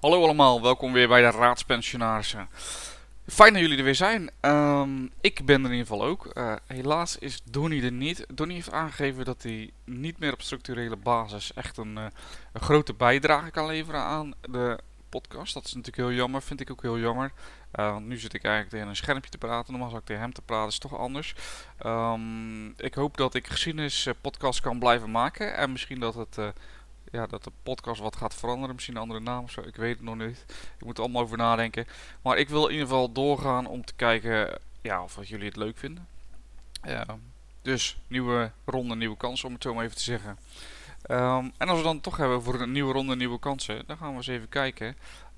Hallo allemaal, welkom weer bij de Raadspensionarissen. Fijn dat jullie er weer zijn. Ehm, ik ben er in ieder geval ook. Eh, helaas is Donnie er niet. Donnie heeft aangegeven dat hij niet meer op structurele basis echt een, eh, een grote bijdrage kan leveren aan de podcast. Dat is natuurlijk heel jammer, vind ik ook heel jammer. Uh, want nu zit ik eigenlijk tegen een schermpje te praten. Normaal zou ik tegen hem te praten, is toch anders. Um, ik hoop dat ik geschiedenis podcast kan blijven maken. En misschien dat het ja, dat de podcast wat gaat veranderen. Misschien een andere naam zo. Ik weet het nog niet. Ik moet er allemaal over nadenken. Maar ik wil in ieder geval doorgaan om te kijken ja, of jullie het leuk vinden. Dus nieuwe ronde, nieuwe kansen om het zo maar even te zeggen. Um, en als we dan toch hebben voor een nieuwe ronde, nieuwe kansen, dan gaan we eens even kijken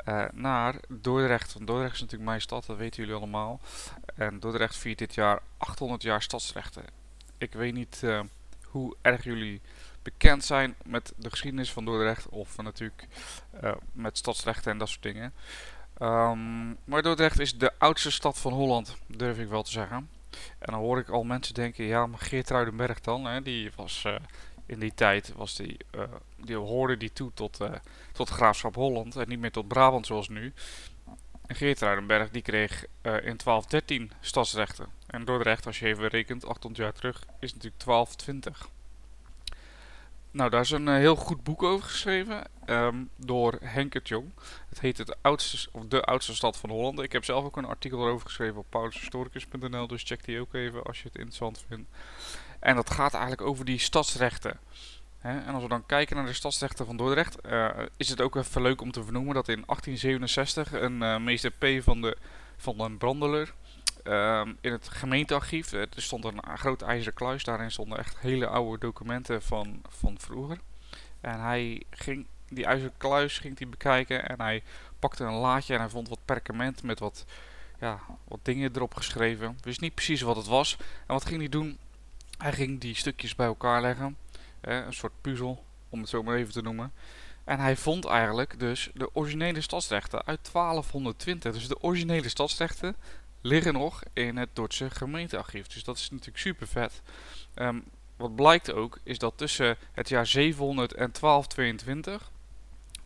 uh, naar Dordrecht. Want Dordrecht is natuurlijk mijn stad, dat weten jullie allemaal. En Dordrecht viert dit jaar 800 jaar stadsrechten. Ik weet niet uh, hoe erg jullie bekend zijn met de geschiedenis van Dordrecht. Of natuurlijk uh, met stadsrechten en dat soort dingen. Um, maar Dordrecht is de oudste stad van Holland, durf ik wel te zeggen. En dan hoor ik al mensen denken, ja, maar Geertruidenberg dan, hè, die was uh, in die tijd, was die, uh, die hoorde die toe tot, tot Graafschap Holland en niet meer tot Brabant zoals nu. En Geertruidenberg die kreeg in 1213 stadsrechten. En Dordrecht, als je even rekent, 800 jaar terug, is natuurlijk 1220. Nou, daar is een uh, heel goed boek over geschreven um, door Henk het Jong. Het heet het oudste, of de oudste stad van Holland. Ik heb zelf ook een artikel erover geschreven op paulushistoricus.nl, dus check die ook even als je het interessant vindt. En dat gaat eigenlijk over die stadsrechten. En als we dan kijken naar de stadsrechten van Dordrecht, uh, is het ook even leuk om te vernoemen dat in 1867 een uh, meester P van de van een brandeler Um, in het gemeentearchief er stond een groot ijzeren kluis. Daarin stonden echt hele oude documenten van, van vroeger. En hij ging die ijzeren kluis ging hij bekijken en hij pakte een laadje en hij vond wat perkament met wat, ja, wat dingen erop geschreven. Wist niet precies wat het was. En wat ging hij doen? Hij ging die stukjes bij elkaar leggen. Eh, een soort puzzel, om het zo maar even te noemen. En hij vond eigenlijk dus de originele stadsrechten uit 1220. Dus de originele stadsrechten liggen nog in het Dordtse gemeentearchief. Dus dat is natuurlijk super vet. Um, wat blijkt ook is dat tussen het jaar 700 en 1222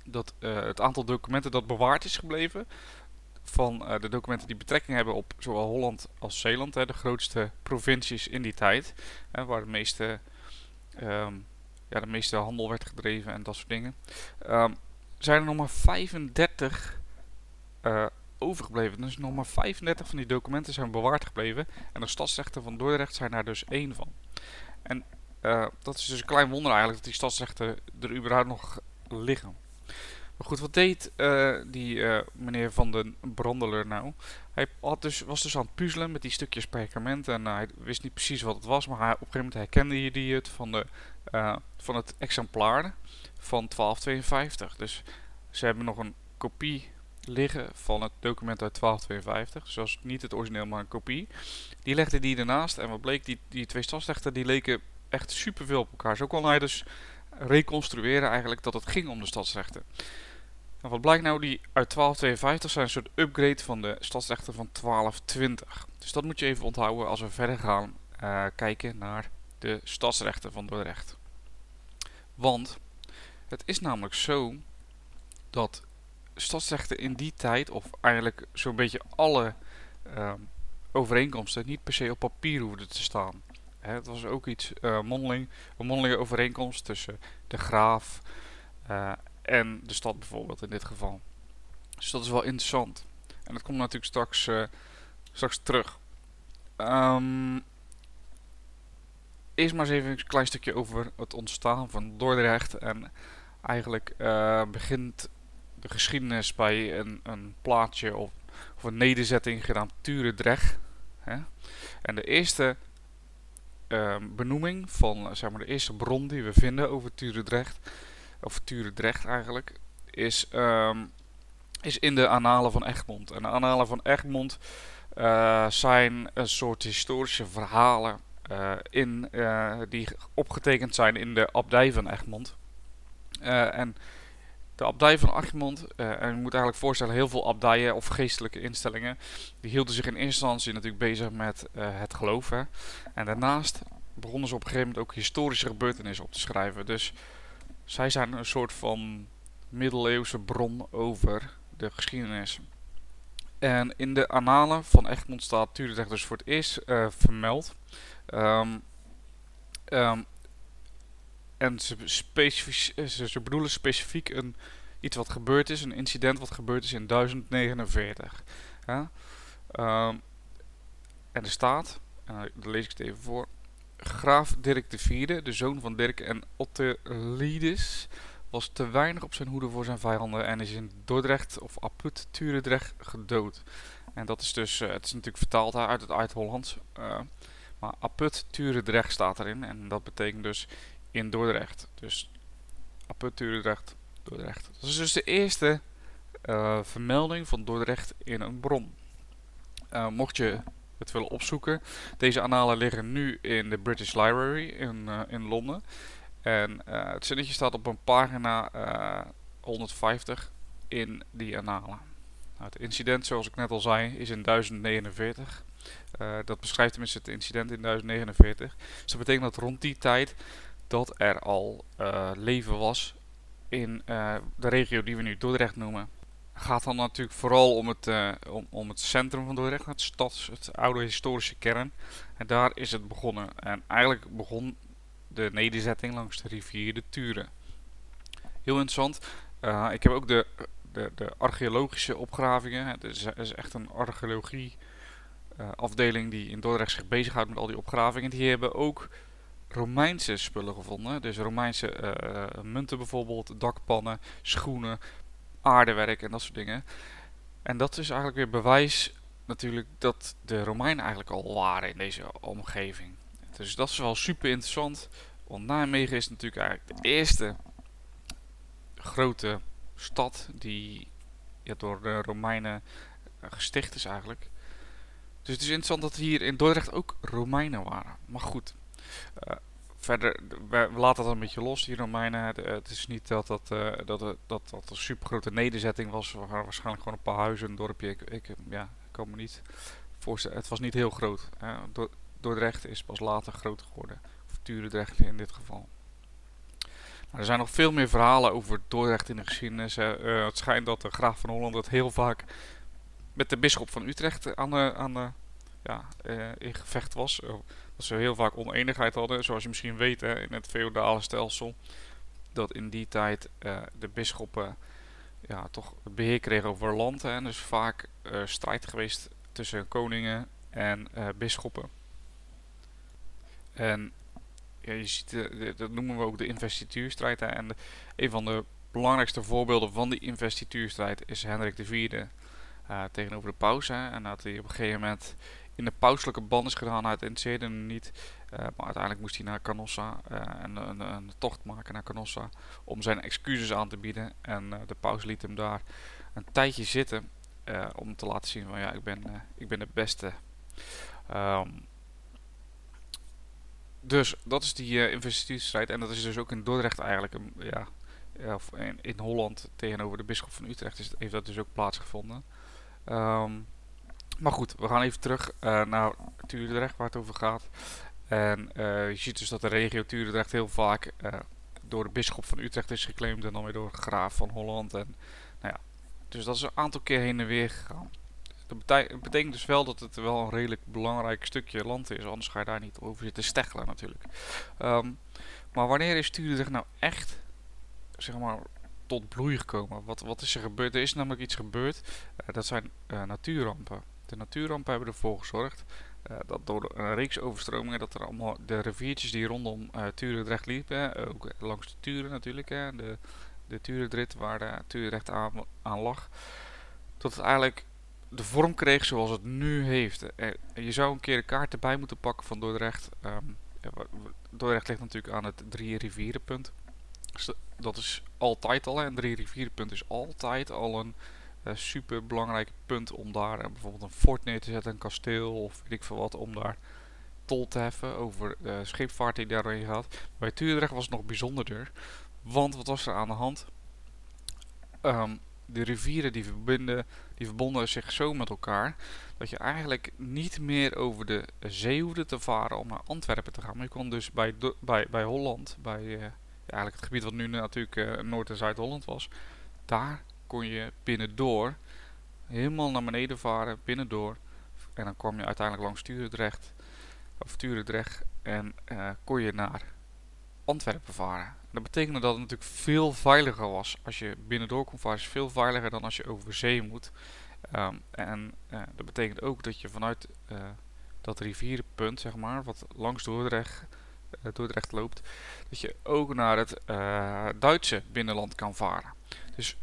dat uh, het aantal documenten dat bewaard is gebleven van uh, de documenten die betrekking hebben op zowel Holland als Zeeland, hè, de grootste provincies in die tijd, waar de meeste, um, ja, de meeste handel werd gedreven en dat soort dingen, um, zijn er nog maar 35 uh, overgebleven. Dus nog maar 35 van die documenten zijn bewaard gebleven. En de stadsrechten van Dordrecht zijn daar dus één van. En uh, dat is dus een klein wonder eigenlijk dat die stadsrechten er überhaupt nog liggen. Maar goed, wat deed uh, die uh, meneer Van den Brandeler nou? Hij had dus, was dus aan het puzzelen met die stukjes perkament en hij wist niet precies wat het was, maar op een gegeven moment herkende hij het van, de, van het exemplaar van 1252. Dus ze hebben nog een kopie liggen van het document uit 1252. Zoals niet het origineel, maar een kopie. Die legde die ernaast en wat bleek, die, die twee stadsrechten die leken echt superveel op elkaar. Zo kon hij dus reconstrueren eigenlijk dat het ging om de stadsrechten. En wat blijkt nou, die uit 1252 zijn een soort upgrade van de stadsrechten van 1220. Dus dat moet je even onthouden als we verder gaan uh, kijken naar de stadsrechten van Dordrecht. Want het is namelijk zo dat stadsrechten in die tijd, of eigenlijk zo'n beetje alle uh, overeenkomsten, niet per se op papier hoefden te staan. Hè, het was ook iets uh, mondeling, een mondelinge overeenkomst tussen de graaf uh, en de stad bijvoorbeeld in dit geval. Dus dat is wel interessant. En dat komt natuurlijk straks, uh, straks terug. Um, eerst maar eens even een klein stukje over het ontstaan van Dordrecht. En eigenlijk begint de geschiedenis bij een, een plaatje of, of een nederzetting genaamd Turendrecht. Hè? En de eerste uh, benoeming van zeg maar, de eerste bron die we vinden over Turendrecht, of Turendrecht eigenlijk, is, um, is in de Annalen van Egmond. En de Annalen van Egmond uh, zijn een soort historische verhalen uh, in, uh, die opgetekend zijn in de abdij van Egmond. en de abdij van Egmond, uh, en je moet eigenlijk voorstellen, heel veel abdijen of geestelijke instellingen, die hielden zich in eerste instantie natuurlijk bezig met uh, het geloof. En daarnaast begonnen ze op een gegeven moment ook historische gebeurtenissen op te schrijven. Dus zij zijn een soort van middeleeuwse bron over de geschiedenis. En in de annalen van Egmond staat Tuurdrecht dus voor het eerst uh, vermeld. Um, en ze, ze, bedoelen specifiek een, iets wat gebeurd is, een incident wat gebeurd is in 1049. Ja? Um, en er staat, en dan lees ik het even voor. Graaf Dirk IV, de zoon van Dirk en Ottelides, was te weinig op zijn hoede voor zijn vijanden en is in Dordrecht of Aput Turendrecht gedood. En dat is dus, uh, het is natuurlijk vertaald uit het Uit-Hollands. Uh, maar Aput Turendrecht staat erin en dat betekent dus in Dordrecht. Dus Aput Turendrecht, Dordrecht. Dat is dus de eerste uh, vermelding van Dordrecht in een bron. mocht je het willen opzoeken. Deze annalen liggen nu in de British Library in, uh, in Londen. En het zinnetje staat op een pagina uh, eh, 150 in die annalen. Nou, het incident, zoals ik net al zei, is in 1049. dat beschrijft tenminste het incident in 1049. Dus dat betekent dat rond die tijd dat er al leven was in de regio die we nu Dordrecht noemen gaat dan natuurlijk vooral om het, uh, om, om het centrum van Dordrecht, het stad, het oude historische kern. En daar is het begonnen. En eigenlijk begon de nederzetting langs de rivier de Turen. Heel interessant. Ik heb ook de, de, de archeologische opgravingen. Het is, echt een archeologie afdeling die in Dordrecht zich bezighoudt met al die opgravingen. Die hebben ook Romeinse spullen gevonden. Dus Romeinse munten bijvoorbeeld, dakpannen, schoenen, aardewerk en dat soort dingen. En dat is eigenlijk weer bewijs natuurlijk dat de Romeinen eigenlijk al waren in deze omgeving. Dus dat is wel super interessant. Want Nijmegen is natuurlijk eigenlijk de eerste grote stad die ja, door de Romeinen eh, gesticht is eigenlijk. Dus het is interessant dat hier in Dordrecht ook Romeinen waren. Maar goed, verder, we, laten dat een beetje los, die Romeinen. Het, het is niet dat dat, uh, dat, dat, dat, een super grote nederzetting was. We waren waarschijnlijk gewoon een paar huizen, een dorpje. Ik, ik, ja, kan me niet voorstellen. Het was niet heel groot. Dordrecht is pas later groter geworden. Of Turendrecht in dit geval. Nou, er zijn nog veel meer verhalen over Dordrecht in de geschiedenis. Het schijnt dat de graaf van Holland het heel vaak met de bisschop van Utrecht aan de, aan de, ja, in gevecht was dat ze heel vaak oneenigheid hadden. Zoals je misschien weet hè, in het feodale stelsel. Dat in die tijd uh, de bisschoppen ja, toch beheer kregen over land. En dus vaak uh, strijd geweest tussen koningen en uh, bisschoppen. En ja, je ziet, dat noemen we ook de investituurstrijd. Hè, en een van de belangrijkste voorbeelden van die investituurstrijd is Hendrik IV tegenover de paus. En dat hij op een gegeven moment in de pauselijke band is gedaan. Uit interesseerde niet. Uh, maar uiteindelijk moest hij naar Canossa uh, en een, een, tocht maken naar Canossa om zijn excuses aan te bieden. En de paus liet hem daar een tijdje zitten om te laten zien van ja, ik ben, ik ben de beste. Um, dus dat is die investitiestrijd en dat is dus ook in Dordrecht eigenlijk, een, ja, of in, in, Holland tegenover de bisschop van Utrecht is, heeft dat dus ook plaatsgevonden. Um, maar goed, we gaan even terug uh, naar Tuurdrecht, waar het over gaat. En uh, je ziet dus dat de regio Tuurdrecht heel vaak uh, door de bisschop van Utrecht is geclaimd en dan weer door de graaf van Holland. En, nou ja, dus dat is een aantal keer heen en weer gegaan. Dat betekent, dus wel dat het wel een redelijk belangrijk stukje land is, anders ga je daar niet over zitten steggelen natuurlijk. Um, maar wanneer is Tuurdrecht nou echt, zeg maar, tot bloei gekomen? Wat, wat is er gebeurd? Er is namelijk iets gebeurd, dat zijn natuurrampen. De natuurrampen hebben ervoor gezorgd uh, dat door een reeks overstromingen dat er allemaal de riviertjes die rondom uh, Turendrecht liepen, ook langs de Turen natuurlijk, hè, de, de Turendrit waar de Turendrecht aan, aan lag, dat het eigenlijk de vorm kreeg zoals het nu heeft. Uh, je zou een keer een kaart erbij moeten pakken van Dordrecht. Um, Dordrecht ligt natuurlijk aan het drie rivierenpunt. Dus dat is altijd al, en drie rivierenpunt is altijd al een super belangrijk punt om daar uh, bijvoorbeeld een fort neer te zetten, een kasteel of weet ik veel wat, om daar tol te heffen over de scheepvaart die daarin gaat. Bij Tuurdrecht was het nog bijzonderder, want wat was er aan de hand? Um, de rivieren die, verbinden, die verbonden zich zo met elkaar dat je eigenlijk niet meer over de zee hoefde te varen om naar Antwerpen te gaan. Maar je kon dus bij, bij, bij Holland, bij ja, eigenlijk het gebied wat nu natuurlijk Noord- en Zuid-Holland was, daar kon je binnendoor helemaal naar beneden varen, binnendoor. En dan kwam je uiteindelijk langs Turendrecht, of Turendrecht en uh, kon je naar Antwerpen varen. Dat betekende dat het natuurlijk veel veiliger was. Als je binnendoor kon varen, is veel veiliger dan als je over zee moet. Um, en uh, dat betekent ook dat je vanuit uh, dat rivierenpunt, zeg maar, wat langs Dordrecht, uh, loopt, dat je ook naar het Duitse binnenland kan varen. Dus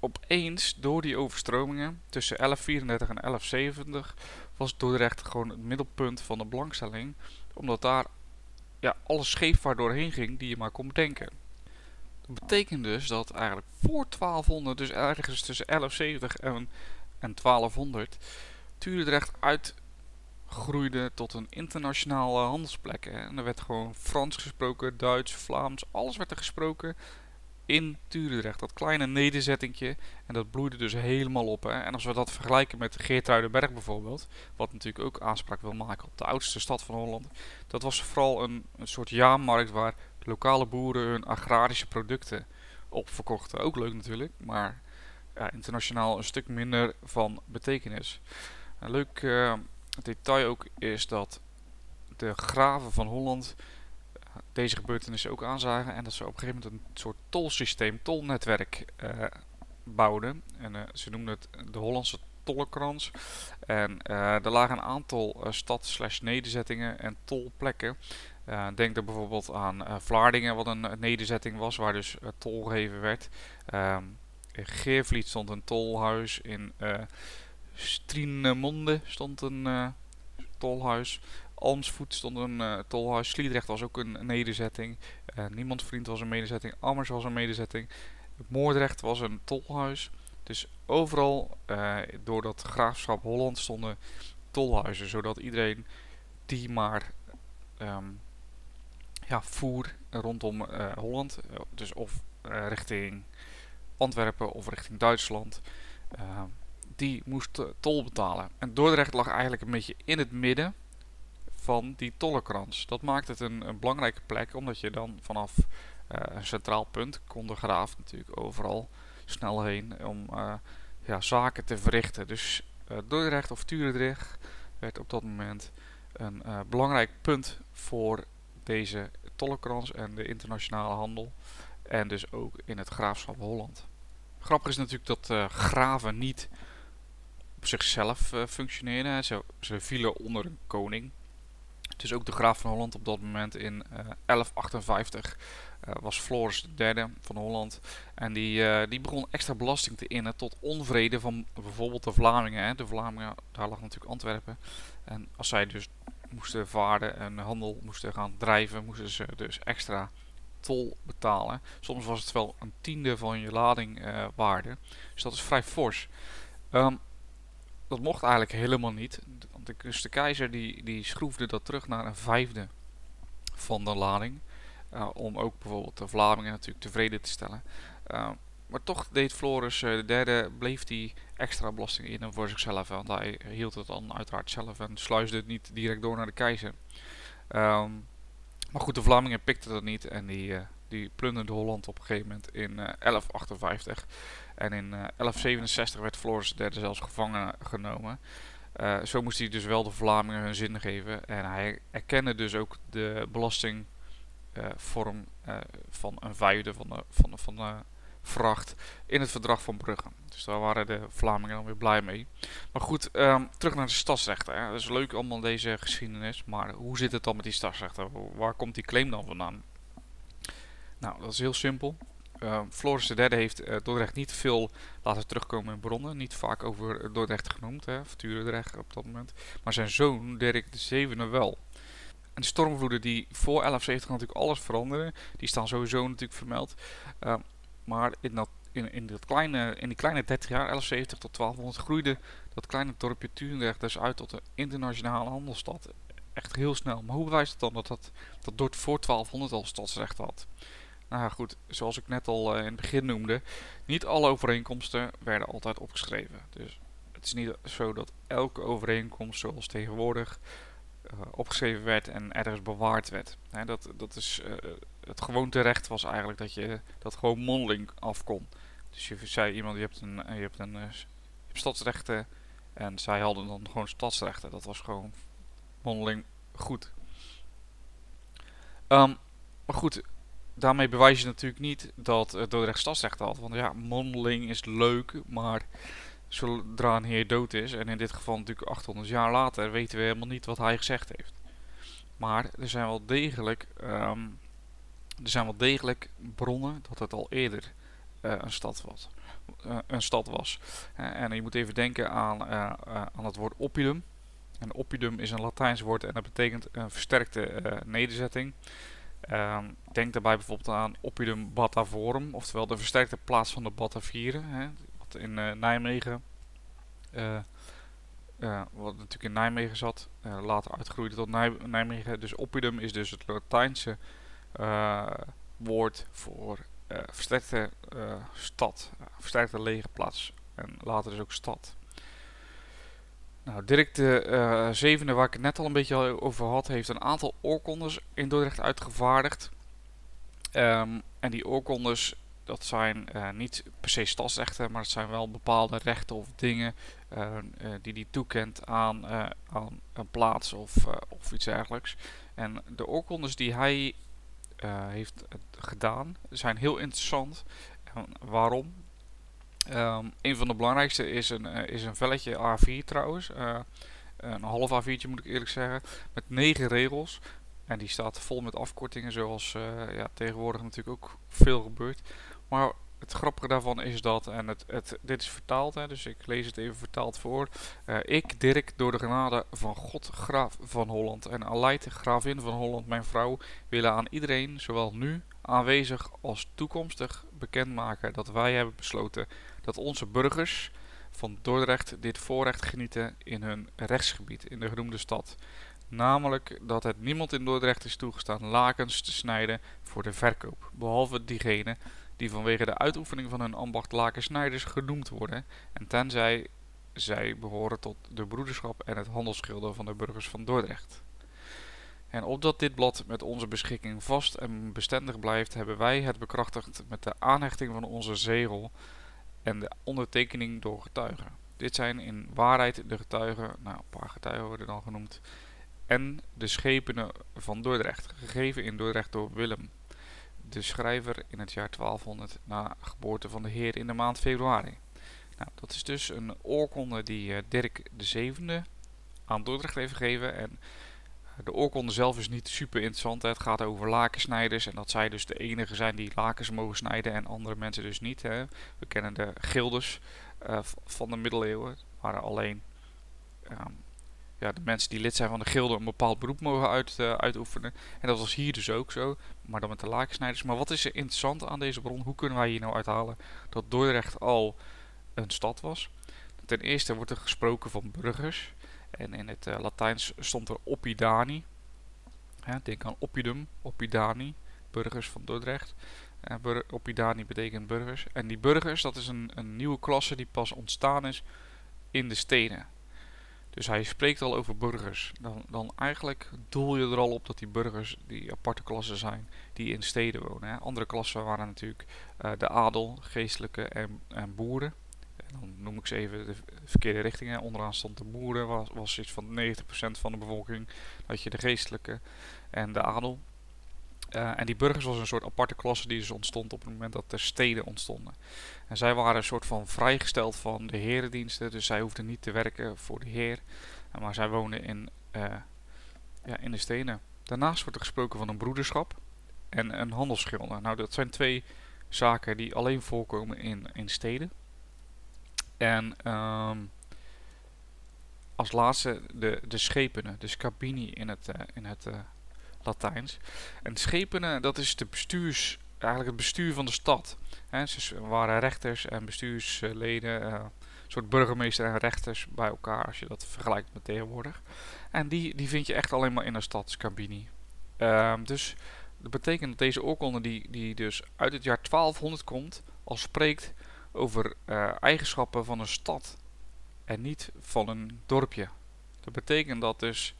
opeens, door die overstromingen tussen 1134 en 1170, was Dordrecht gewoon het middelpunt van de belangstelling. Omdat daar ja, alle scheepvaart doorheen ging die je maar kon bedenken. Dat betekent dus dat eigenlijk voor 1200, dus ergens tussen 1170 en, en 1200, Utrecht uitgroeide tot een internationale handelsplek. En er werd gewoon Frans gesproken, Duits, Vlaams, alles werd er gesproken in Turendrecht. Dat kleine nederzettingje. En dat bloeide dus helemaal op. Hè. En als we dat vergelijken met Geertruidenberg bijvoorbeeld. Wat natuurlijk ook aanspraak wil maken op de oudste stad van Holland. Dat was vooral een, een soort jaarmarkt waar lokale boeren hun agrarische producten op verkochten. Ook leuk natuurlijk. Maar ja, internationaal een stuk minder van betekenis. Een leuk uh, detail ook is dat de graven van Holland deze gebeurtenissen ook aanzagen. En dat ze op een gegeven moment een soort tolsysteem, tolnetwerk uh, bouwden. En uh, ze noemden het de Hollandse tollenkrans. En uh, er lagen een aantal stad-nederzettingen en tolplekken. Denk er bijvoorbeeld aan Vlaardingen, wat een nederzetting was, waar dus tol gegeven werd. Um, in Geervliet stond een tolhuis. In Strienemonde stond een tolhuis. Almsvoet stond een uh, tolhuis. Sliedrecht was ook een nederzetting. Uh, Niemand Vriend was een nederzetting. Ammers was een nederzetting. Moordrecht was een tolhuis. Dus overal uh, door dat graafschap Holland stonden tolhuizen. Zodat iedereen die maar um, ja, voer rondom Holland. dus of richting Antwerpen of richting Duitsland. die moest tol betalen. En Dordrecht lag eigenlijk een beetje in het midden van die tollenkrans. Dat maakt het een, een belangrijke plek, omdat je dan vanaf uh, een centraal punt kon de graaf natuurlijk overal snel heen om uh, ja, zaken te verrichten. Dus uh, Dordrecht of Turendrecht werd op dat moment een belangrijk punt voor deze tollenkrans en de internationale handel. En dus ook in het graafschap Holland. Grappig is natuurlijk dat graven niet op zichzelf functioneren. Ze, ze vielen onder een koning. Dus ook de graaf van Holland op dat moment in uh, 1158 uh, was Floris III van Holland. En die, uh, die begon extra belasting te innen tot onvrede van bijvoorbeeld de Vlamingen. Hè. De Vlamingen, daar lag natuurlijk Antwerpen. En als zij dus moesten vaarden en handel moesten gaan drijven, moesten ze dus extra tol betalen. Soms was het wel een tiende van je ladingwaarde. Uh, dus dat is vrij fors. Um, dat mocht eigenlijk helemaal niet. De, dus de keizer die, die schroefde dat terug naar een vijfde van de lading. Uh, om ook bijvoorbeeld de Vlamingen natuurlijk tevreden te stellen. Uh, maar toch deed Floris uh, de derde, bleef die extra belasting in voor zichzelf. Want hij hield het dan uiteraard zelf en sluisde het niet direct door naar de keizer. Um, maar goed, de Vlamingen pikten dat niet en die, die plunderden Holland op een gegeven moment in 1158. En in 1167 werd Floris III zelfs gevangen genomen. Uh, zo moest hij dus wel de Vlamingen hun zin geven. En hij erkende dus ook de belastingvorm uh, uh, van een vijfde van de, van, de, van de vracht in het verdrag van Brugge. Dus daar waren de Vlamingen dan weer blij mee. Maar goed, um, terug naar de stadsrechten. Dat is leuk allemaal deze geschiedenis. Maar hoe zit het dan met die stadsrechten? Waar komt die claim dan vandaan? Nou, dat is heel simpel. Uh, Floris III heeft uh, Dordrecht niet veel laten terugkomen in bronnen. Niet vaak over Dordrecht genoemd, hè, Turendrecht op dat moment. Maar zijn zoon, Dirk VII, wel. En de stormvloeden die voor 1170 natuurlijk alles veranderen, die staan sowieso natuurlijk vermeld. Uh, maar in, dat, in, in, dat kleine, in die kleine 30 jaar, 1170 tot 1200, groeide dat kleine dorpje Turendrecht dus uit tot een internationale handelsstad. Echt heel snel. Maar hoe bewijst het dan dat dat, dat voor 1200 al stadsrecht had? Nou goed, zoals ik net al uh, in het begin noemde, niet alle overeenkomsten werden altijd opgeschreven. Dus het is niet zo dat elke overeenkomst zoals tegenwoordig uh, opgeschreven werd en ergens bewaard werd. Dat, dat is, uh, het gewoonterecht was eigenlijk dat je dat gewoon mondeling af kon. Dus je zei iemand, je hebt, een, je hebt, een, je hebt stadsrechten en zij hadden dan gewoon stadsrechten. Dat was gewoon mondeling goed. Ehm, maar goed, daarmee bewijs je natuurlijk niet dat uh, Dordrecht stadsrechten had. Want ja, mondeling is leuk, maar zodra een heer dood is, en in dit geval natuurlijk 800 jaar later, weten we helemaal niet wat hij gezegd heeft. Maar er zijn wel degelijk, um, er zijn wel degelijk bronnen dat het al eerder uh, een stad was. Uh, een stad was. Uh, en je moet even denken aan, aan het woord oppidum. En oppidum is een Latijns woord en dat betekent een versterkte nederzetting. Um, denk daarbij bijvoorbeeld aan oppidum batavorum, oftewel de versterkte plaats van de Batavieren. Hè, wat in Nijmegen uh, wat natuurlijk in Nijmegen zat, later uitgroeide tot Nij Nijmegen. Dus oppidum is dus het Latijnse woord voor versterkte stad, versterkte legerplaats en later dus ook stad. Nou, Dirk de zevende, waar ik het net al een beetje over had, heeft een aantal oorkondes in Dordrecht uitgevaardigd. Um, en die oorkondes dat zijn uh, niet per se stadsrechten, maar het zijn wel bepaalde rechten of dingen uh, die hij toekent aan, aan een plaats of, of iets dergelijks. En de oorkondes die hij heeft gedaan zijn heel interessant. waarom? Um, een van de belangrijkste is een, is een velletje A4 trouwens. een half A4'tje moet ik eerlijk zeggen. Met negen regels. En die staat vol met afkortingen, zoals ja, tegenwoordig natuurlijk ook veel gebeurt. Maar het grappige daarvan is dat, en het, het, dit is vertaald, hè, dus ik lees het even vertaald voor. Uh, ik, Dirk, door de genade van God, graaf van Holland en Aleid, gravin van Holland, mijn vrouw, willen aan iedereen, zowel nu aanwezig als toekomstig, bekendmaken dat wij hebben besloten dat onze burgers van Dordrecht dit voorrecht genieten in hun rechtsgebied in de genoemde stad. Namelijk dat het niemand in Dordrecht is toegestaan lakens te snijden voor de verkoop, behalve diegene die vanwege de uitoefening van hun ambacht lakensnijders genoemd worden, en tenzij zij behoren tot de broederschap en het handelsschilder van de burgers van Dordrecht. En opdat dit blad met onze beschikking vast en bestendig blijft, hebben wij het bekrachtigd met de aanhechting van onze zegel en de ondertekening door getuigen. Dit zijn in waarheid de getuigen, nou een paar getuigen worden dan genoemd, en de schepenen van Dordrecht, gegeven in Dordrecht door Willem de schrijver in het jaar 1200 na geboorte van de Heer in de maand februari. Nou, dat is dus een oorkonde die uh, Dirk VII aan Dordrecht heeft gegeven. En uh, de oorkonde zelf is niet super interessant. Hè. Het gaat over lakensnijders en dat zij dus de enige zijn die lakens mogen snijden en andere mensen dus niet. Hè. We kennen de gildes uh, van de middeleeuwen, waren alleen um, ja, de mensen die lid zijn van de gilde een bepaald beroep mogen uit, uh, uitoefenen. En dat was hier dus ook zo, maar dan met de lakensnijders. Maar wat is er interessant aan deze bron? Hoe kunnen wij hier nou uithalen dat Dordrecht al een stad was? Ten eerste wordt er gesproken van burgers. En in het uh, Latijns stond er oppidani. Ja, denk aan oppidum, oppidani, burgers van Dordrecht. Bur oppidani betekent burgers. En die burgers, dat is een, een nieuwe klasse die pas ontstaan is in de steden. Dus hij spreekt al over burgers. Dan, dan eigenlijk doel je er al op dat die burgers die aparte klassen zijn die in steden wonen. Hè. Andere klassen waren natuurlijk uh, de adel, geestelijke en, en boeren. En dan noem ik ze even de verkeerde richtingen. Onderaan stond de boeren, was, was iets van 90% van de bevolking. Had je de geestelijke en de adel. Uh, en die burgers was een soort aparte klasse die dus ontstond op het moment dat de steden ontstonden. En zij waren een soort van vrijgesteld van de herendiensten, dus zij hoefden niet te werken voor de heer, maar zij woonden in, uh, ja, in de steden. Daarnaast wordt er gesproken van een broederschap en een handelsschilder. Nou, dat zijn twee zaken die alleen voorkomen in, in steden. En um, als laatste de, de schepenen, de scabini in het, uh, in het Latijns. En schepenen, dat is de bestuurs, eigenlijk het bestuur van de stad. He, ze waren rechters en bestuursleden, uh, een soort burgemeester en rechters bij elkaar als je dat vergelijkt met tegenwoordig. En die, die vind je echt alleen maar in een stadscabini. Uh, dus dat betekent dat deze oorkonde die, die dus uit het jaar 1200 komt, al spreekt over uh, eigenschappen van een stad en niet van een dorpje. Dat betekent dat dus,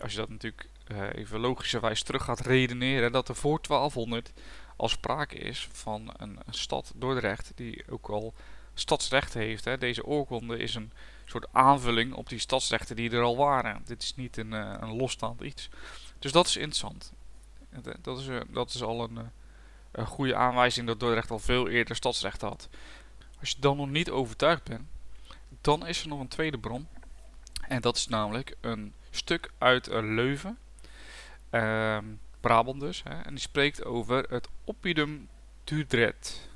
als je dat natuurlijk even logischerwijs terug gaat redeneren, dat er voor 1200 al sprake is van een, stad Dordrecht die ook al stadsrechten heeft. Hè. Deze oorkonde is een soort aanvulling op die stadsrechten die er al waren. Dit is niet een, uh, een losstaand iets. Dus dat is interessant. Dat is, dat is al een, een goede aanwijzing dat Dordrecht al veel eerder stadsrechten had. Als je dan nog niet overtuigd bent, dan is er nog een tweede bron. En dat is namelijk een stuk uit Leuven. Ehm, Brabant dus. Hè, en die spreekt over het Oppidum Dordrecht.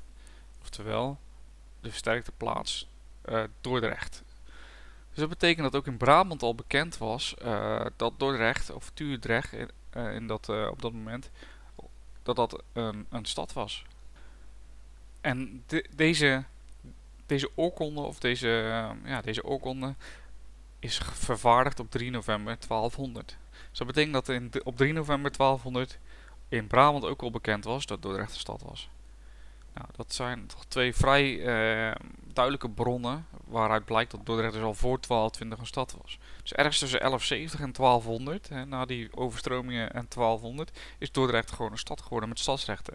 Oftewel, de versterkte plaats uh, Dordrecht. Dus dat betekent dat ook in Brabant al bekend was uh, dat Dordrecht, of Dordrecht in, uh, in dat, op dat moment, dat dat een, een stad was. En de, deze, deze oorkonde, of deze, ja, deze oorkonde, is vervaardigd op 3 november 1200. Dus dat betekent dat in, op 3 november 1200 in Brabant ook al bekend was dat Dordrecht een stad was. Nou, dat zijn toch twee vrij uh, duidelijke bronnen waaruit blijkt dat Dordrecht dus al voor 1220 een stad was. Dus ergens tussen 1170 en 1200, hè, na die overstromingen en 1200, is Dordrecht gewoon een stad geworden met stadsrechten.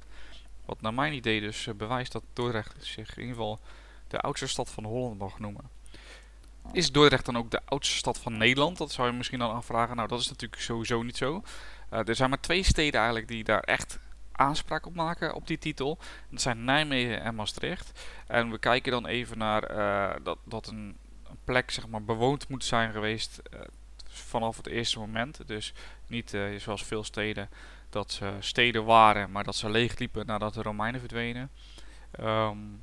Wat naar mijn idee dus uh, bewijst dat Dordrecht zich in ieder geval de oudste stad van Holland mag noemen. Is Dordrecht dan ook de oudste stad van Nederland? Dat zou je misschien dan afvragen. Nou, dat is natuurlijk sowieso niet zo. Uh, er zijn maar twee steden eigenlijk die daar echt aanspraak op maken op die titel. Dat zijn Nijmegen en Maastricht. En we kijken dan even naar uh, dat, dat een, een, plek zeg maar, bewoond moet zijn geweest uh, vanaf het eerste moment. Dus niet zoals veel steden dat ze steden waren, maar dat ze leeg liepen nadat de Romeinen verdwenen. Um,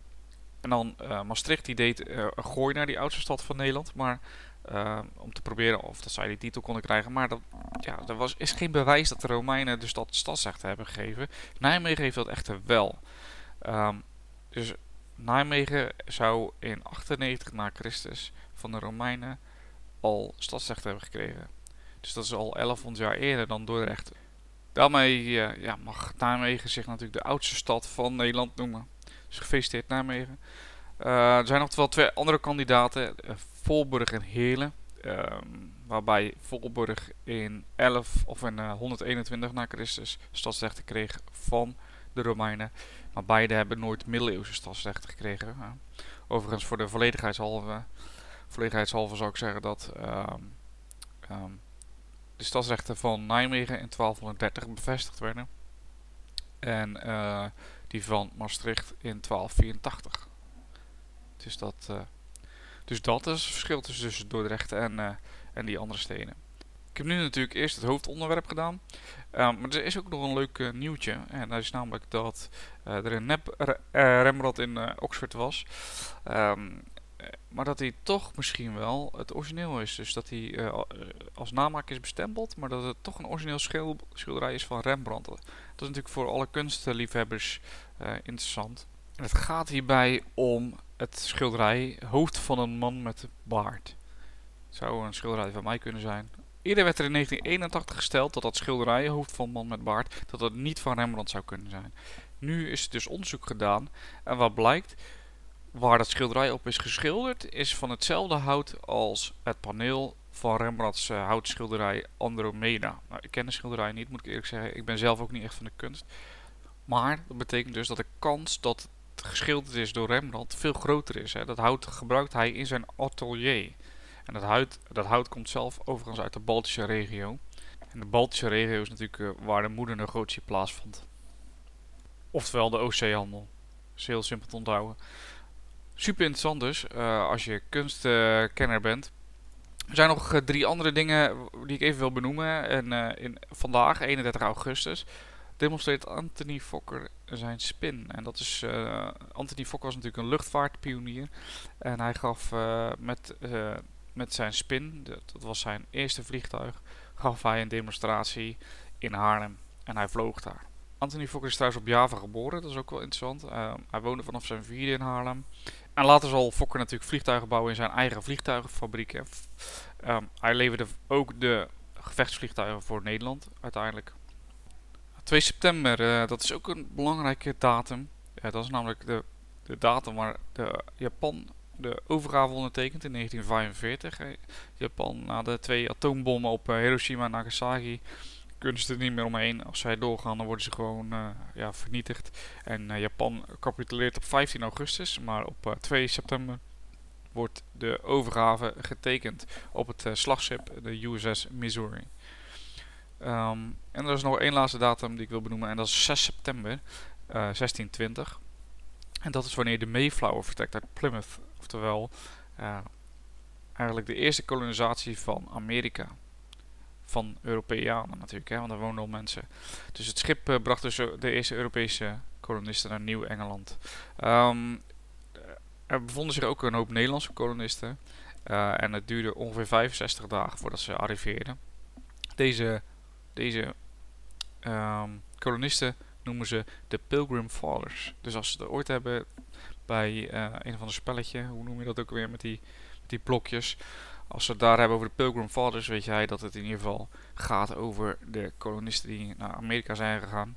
en dan Maastricht die deed een gooi naar die oudste stad van Nederland. Maar uh, om te proberen of dat zij die titel konden krijgen. Maar dat, ja, er was, is geen bewijs dat de Romeinen de stad stadsrechten hebben gegeven. Nijmegen heeft dat echter wel. Um, dus Nijmegen zou in 98 na Christus van de Romeinen al stadsrechten hebben gekregen. Dus dat is al 1100 jaar eerder dan Dordrecht. Daarmee ja, mag Nijmegen zich natuurlijk de oudste stad van Nederland noemen. Dus gefeliciteerd Nijmegen. Uh, er zijn nog wel twee andere kandidaten. Uh, Volburg en Heerlen. Um, waarbij Volburg in 11 of in uh, 121 na Christus stadsrechten kreeg van de Romeinen. Maar beide hebben nooit middeleeuwse stadsrechten gekregen. Overigens voor de volledigheidshalve, volledigheidshalve zou ik zeggen dat um, um, de stadsrechten van Nijmegen in 1230 bevestigd werden. En die van Maastricht in 1284. Dus dat, uh, dus dat is het verschil tussen Dordrecht en, uh, en die andere steden. Ik heb nu natuurlijk eerst het hoofdonderwerp gedaan. Um, maar er is ook nog een leuk uh, nieuwtje. En dat is namelijk dat er een nep Rembrandt in Oxford was. Um, maar dat hij toch misschien wel het origineel is. Dus dat hij als namaak is bestempeld. Maar dat het toch een origineel schil schilderij is van Rembrandt. Dat is natuurlijk voor alle kunstliefhebbers interessant. En het gaat hierbij om het schilderij Hoofd van een man met baard. Zou een schilderij van mij kunnen zijn. Eerder werd er in 1981 gesteld dat dat schilderij Hoofd van een man met baard dat het niet van Rembrandt zou kunnen zijn. Nu is er dus onderzoek gedaan en wat blijkt, waar dat schilderij op is geschilderd, is van hetzelfde hout als het paneel van Rembrandts uh, houtschilderij Andromeda. Nou, ik ken de schilderij niet, moet ik eerlijk zeggen. Ik ben zelf ook niet echt van de kunst. Maar dat betekent dus dat de kans dat geschilderd is door Rembrandt veel groter is. Hè. Dat hout gebruikt hij in zijn atelier. En dat hout, dat hout komt zelf overigens uit de Baltische regio. En de Baltische regio is natuurlijk uh, waar de moedernegotie plaatsvond. Oftewel de Oostzeehandel. Dat is heel simpel te onthouden. Super interessant dus, uh, als je kunstkenner bent. Er zijn nog uh, drie andere dingen die ik even wil benoemen. En in, vandaag, 31 augustus, demonstreert Anthony Fokker zijn spin. En dat is, Anthony Fokker was natuurlijk een luchtvaartpionier. En hij gaf met, met zijn spin, dat, dat, was zijn eerste vliegtuig, gaf hij een demonstratie in Haarlem. En hij vloog daar. Anthony Fokker is trouwens op Java geboren, dat is ook wel interessant. hij woonde vanaf zijn vierde in Haarlem. En later zal Fokker natuurlijk vliegtuigen bouwen in zijn eigen vliegtuigenfabriek. Um, hij leverde ook de gevechtsvliegtuigen voor Nederland uiteindelijk. 2 september, uh, dat is ook een belangrijke datum. Dat is namelijk de, de datum waar de Japan de overgave ondertekent in 1945. Japan na de twee atoombommen op uh, Hiroshima en Nagasaki kunnen ze er niet meer omheen. Als zij doorgaan, dan worden ze gewoon ja, vernietigd. En Japan capituleert op 15 augustus, maar op 2 september wordt de overgave getekend op het slagschip de USS Missouri. Ehm, en er is nog één laatste datum die ik wil benoemen en dat is 6 september 1620. En dat is wanneer de Mayflower vertrekt uit Plymouth. Oftewel, eigenlijk de eerste kolonisatie van Amerika. Van Europeanen natuurlijk, hè, want daar woonden al mensen. Dus het schip uh, bracht dus de eerste Europese kolonisten naar Nieuw-Engeland. Um, er bevonden zich ook een hoop Nederlandse kolonisten. Uh, en het duurde ongeveer 65 dagen voordat ze arriveerden. Deze, deze um, kolonisten noemen ze de Pilgrim Fathers. Dus als ze het ooit hebben bij uh, een van de spelletje, hoe noem je dat ook weer met die, met die blokjes. Als ze het daar hebben over de Pilgrim Fathers, weet jij dat het in ieder geval gaat over de kolonisten die naar Amerika zijn gegaan.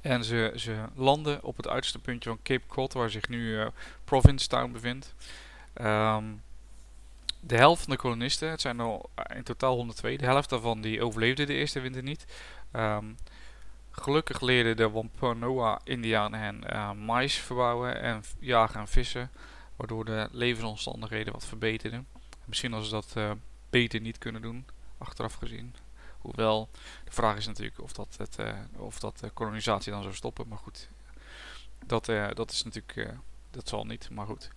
En ze, ze landen op het uiterste puntje van Cape Cod, waar zich nu uh, Provincetown bevindt. Um, de helft van de kolonisten, het zijn er in totaal 102, de helft daarvan die overleefde de eerste winter niet. Um, Gelukkig leerden de Wampanoag-Indianen hen uh, mais verbouwen en jagen en vissen, waardoor de levensomstandigheden wat verbeterden. Misschien als ze dat uh, beter niet kunnen doen, achteraf gezien. Hoewel, de vraag is natuurlijk of dat, het, uh, of dat de kolonisatie dan zou stoppen. Maar goed, dat, dat is natuurlijk, dat zal niet, maar goed.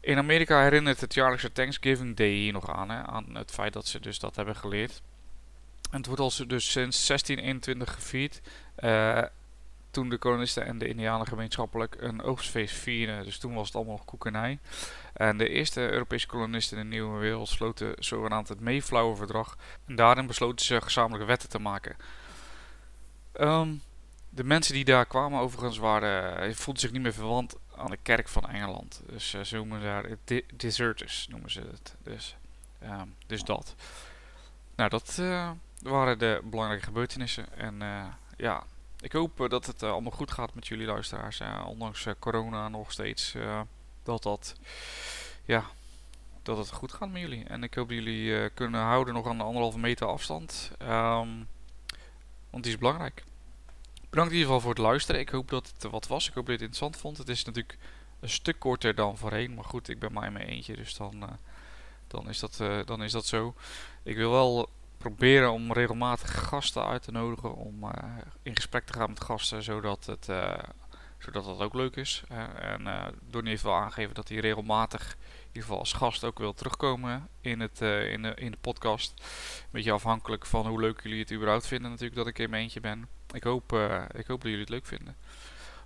In Amerika herinnert het jaarlijkse Thanksgiving Day hier nog aan, hè, aan het feit dat ze dus dat hebben geleerd. En het wordt al dus sinds 1621 gevierd. Uh, toen de kolonisten en de indianen gemeenschappelijk een oogstfeest vierden. Dus toen was het allemaal koekenij. En de eerste Europese kolonisten in de Nieuwe Wereld sloten zogenaamd het Mayflower Verdrag. En daarin besloten ze gezamenlijke wetten te maken. Um, de mensen die daar kwamen overigens waren, eh, voelden zich niet meer verwant aan de kerk van Engeland. Dus uh, ze noemen daar deserters, noemen ze het. Dus, um, dus dat. Nou, dat... Uh, waren de belangrijke gebeurtenissen. En ja, ik hoop uh, dat het uh, allemaal goed gaat met jullie luisteraars. ondanks corona nog steeds dat dat, ja, dat het goed gaat met jullie. En ik hoop dat jullie kunnen houden nog aan de anderhalve meter afstand. Um, want die is belangrijk. Bedankt in ieder geval voor het luisteren. Ik hoop dat het wat was. Ik hoop dat je het interessant vond. Het is natuurlijk een stuk korter dan voorheen. Maar goed, ik ben maar in mijn eentje. Dus dan, dan, is, dat, dan is dat zo. Ik wil wel proberen om regelmatig gasten uit te nodigen om uh, in gesprek te gaan met gasten, zodat het, uh, zodat dat ook leuk is. Uh, en Donnie heeft wel aangegeven dat hij regelmatig, in ieder geval als gast, ook wil terugkomen in, het, in, de, in de podcast. Een beetje afhankelijk van hoe leuk jullie het überhaupt vinden natuurlijk dat ik in mijn eentje ben. Ik hoop, ik hoop dat jullie het leuk vinden.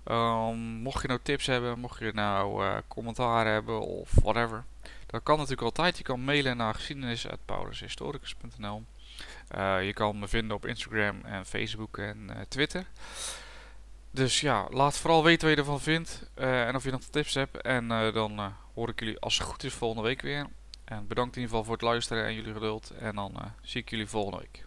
Um, mocht je nou tips hebben, mocht je nou commentaar hebben of whatever. Dat kan natuurlijk altijd. Je kan mailen naar geschiedenis.paulushistoricus.nl je kan me vinden op Instagram en Facebook en uh, Twitter. Dus ja, laat vooral weten wat je ervan vindt. Uh, en of je nog tips hebt. En dan hoor ik jullie als het goed is volgende week weer. En bedankt in ieder geval voor het luisteren en jullie geduld. En dan zie ik jullie volgende week.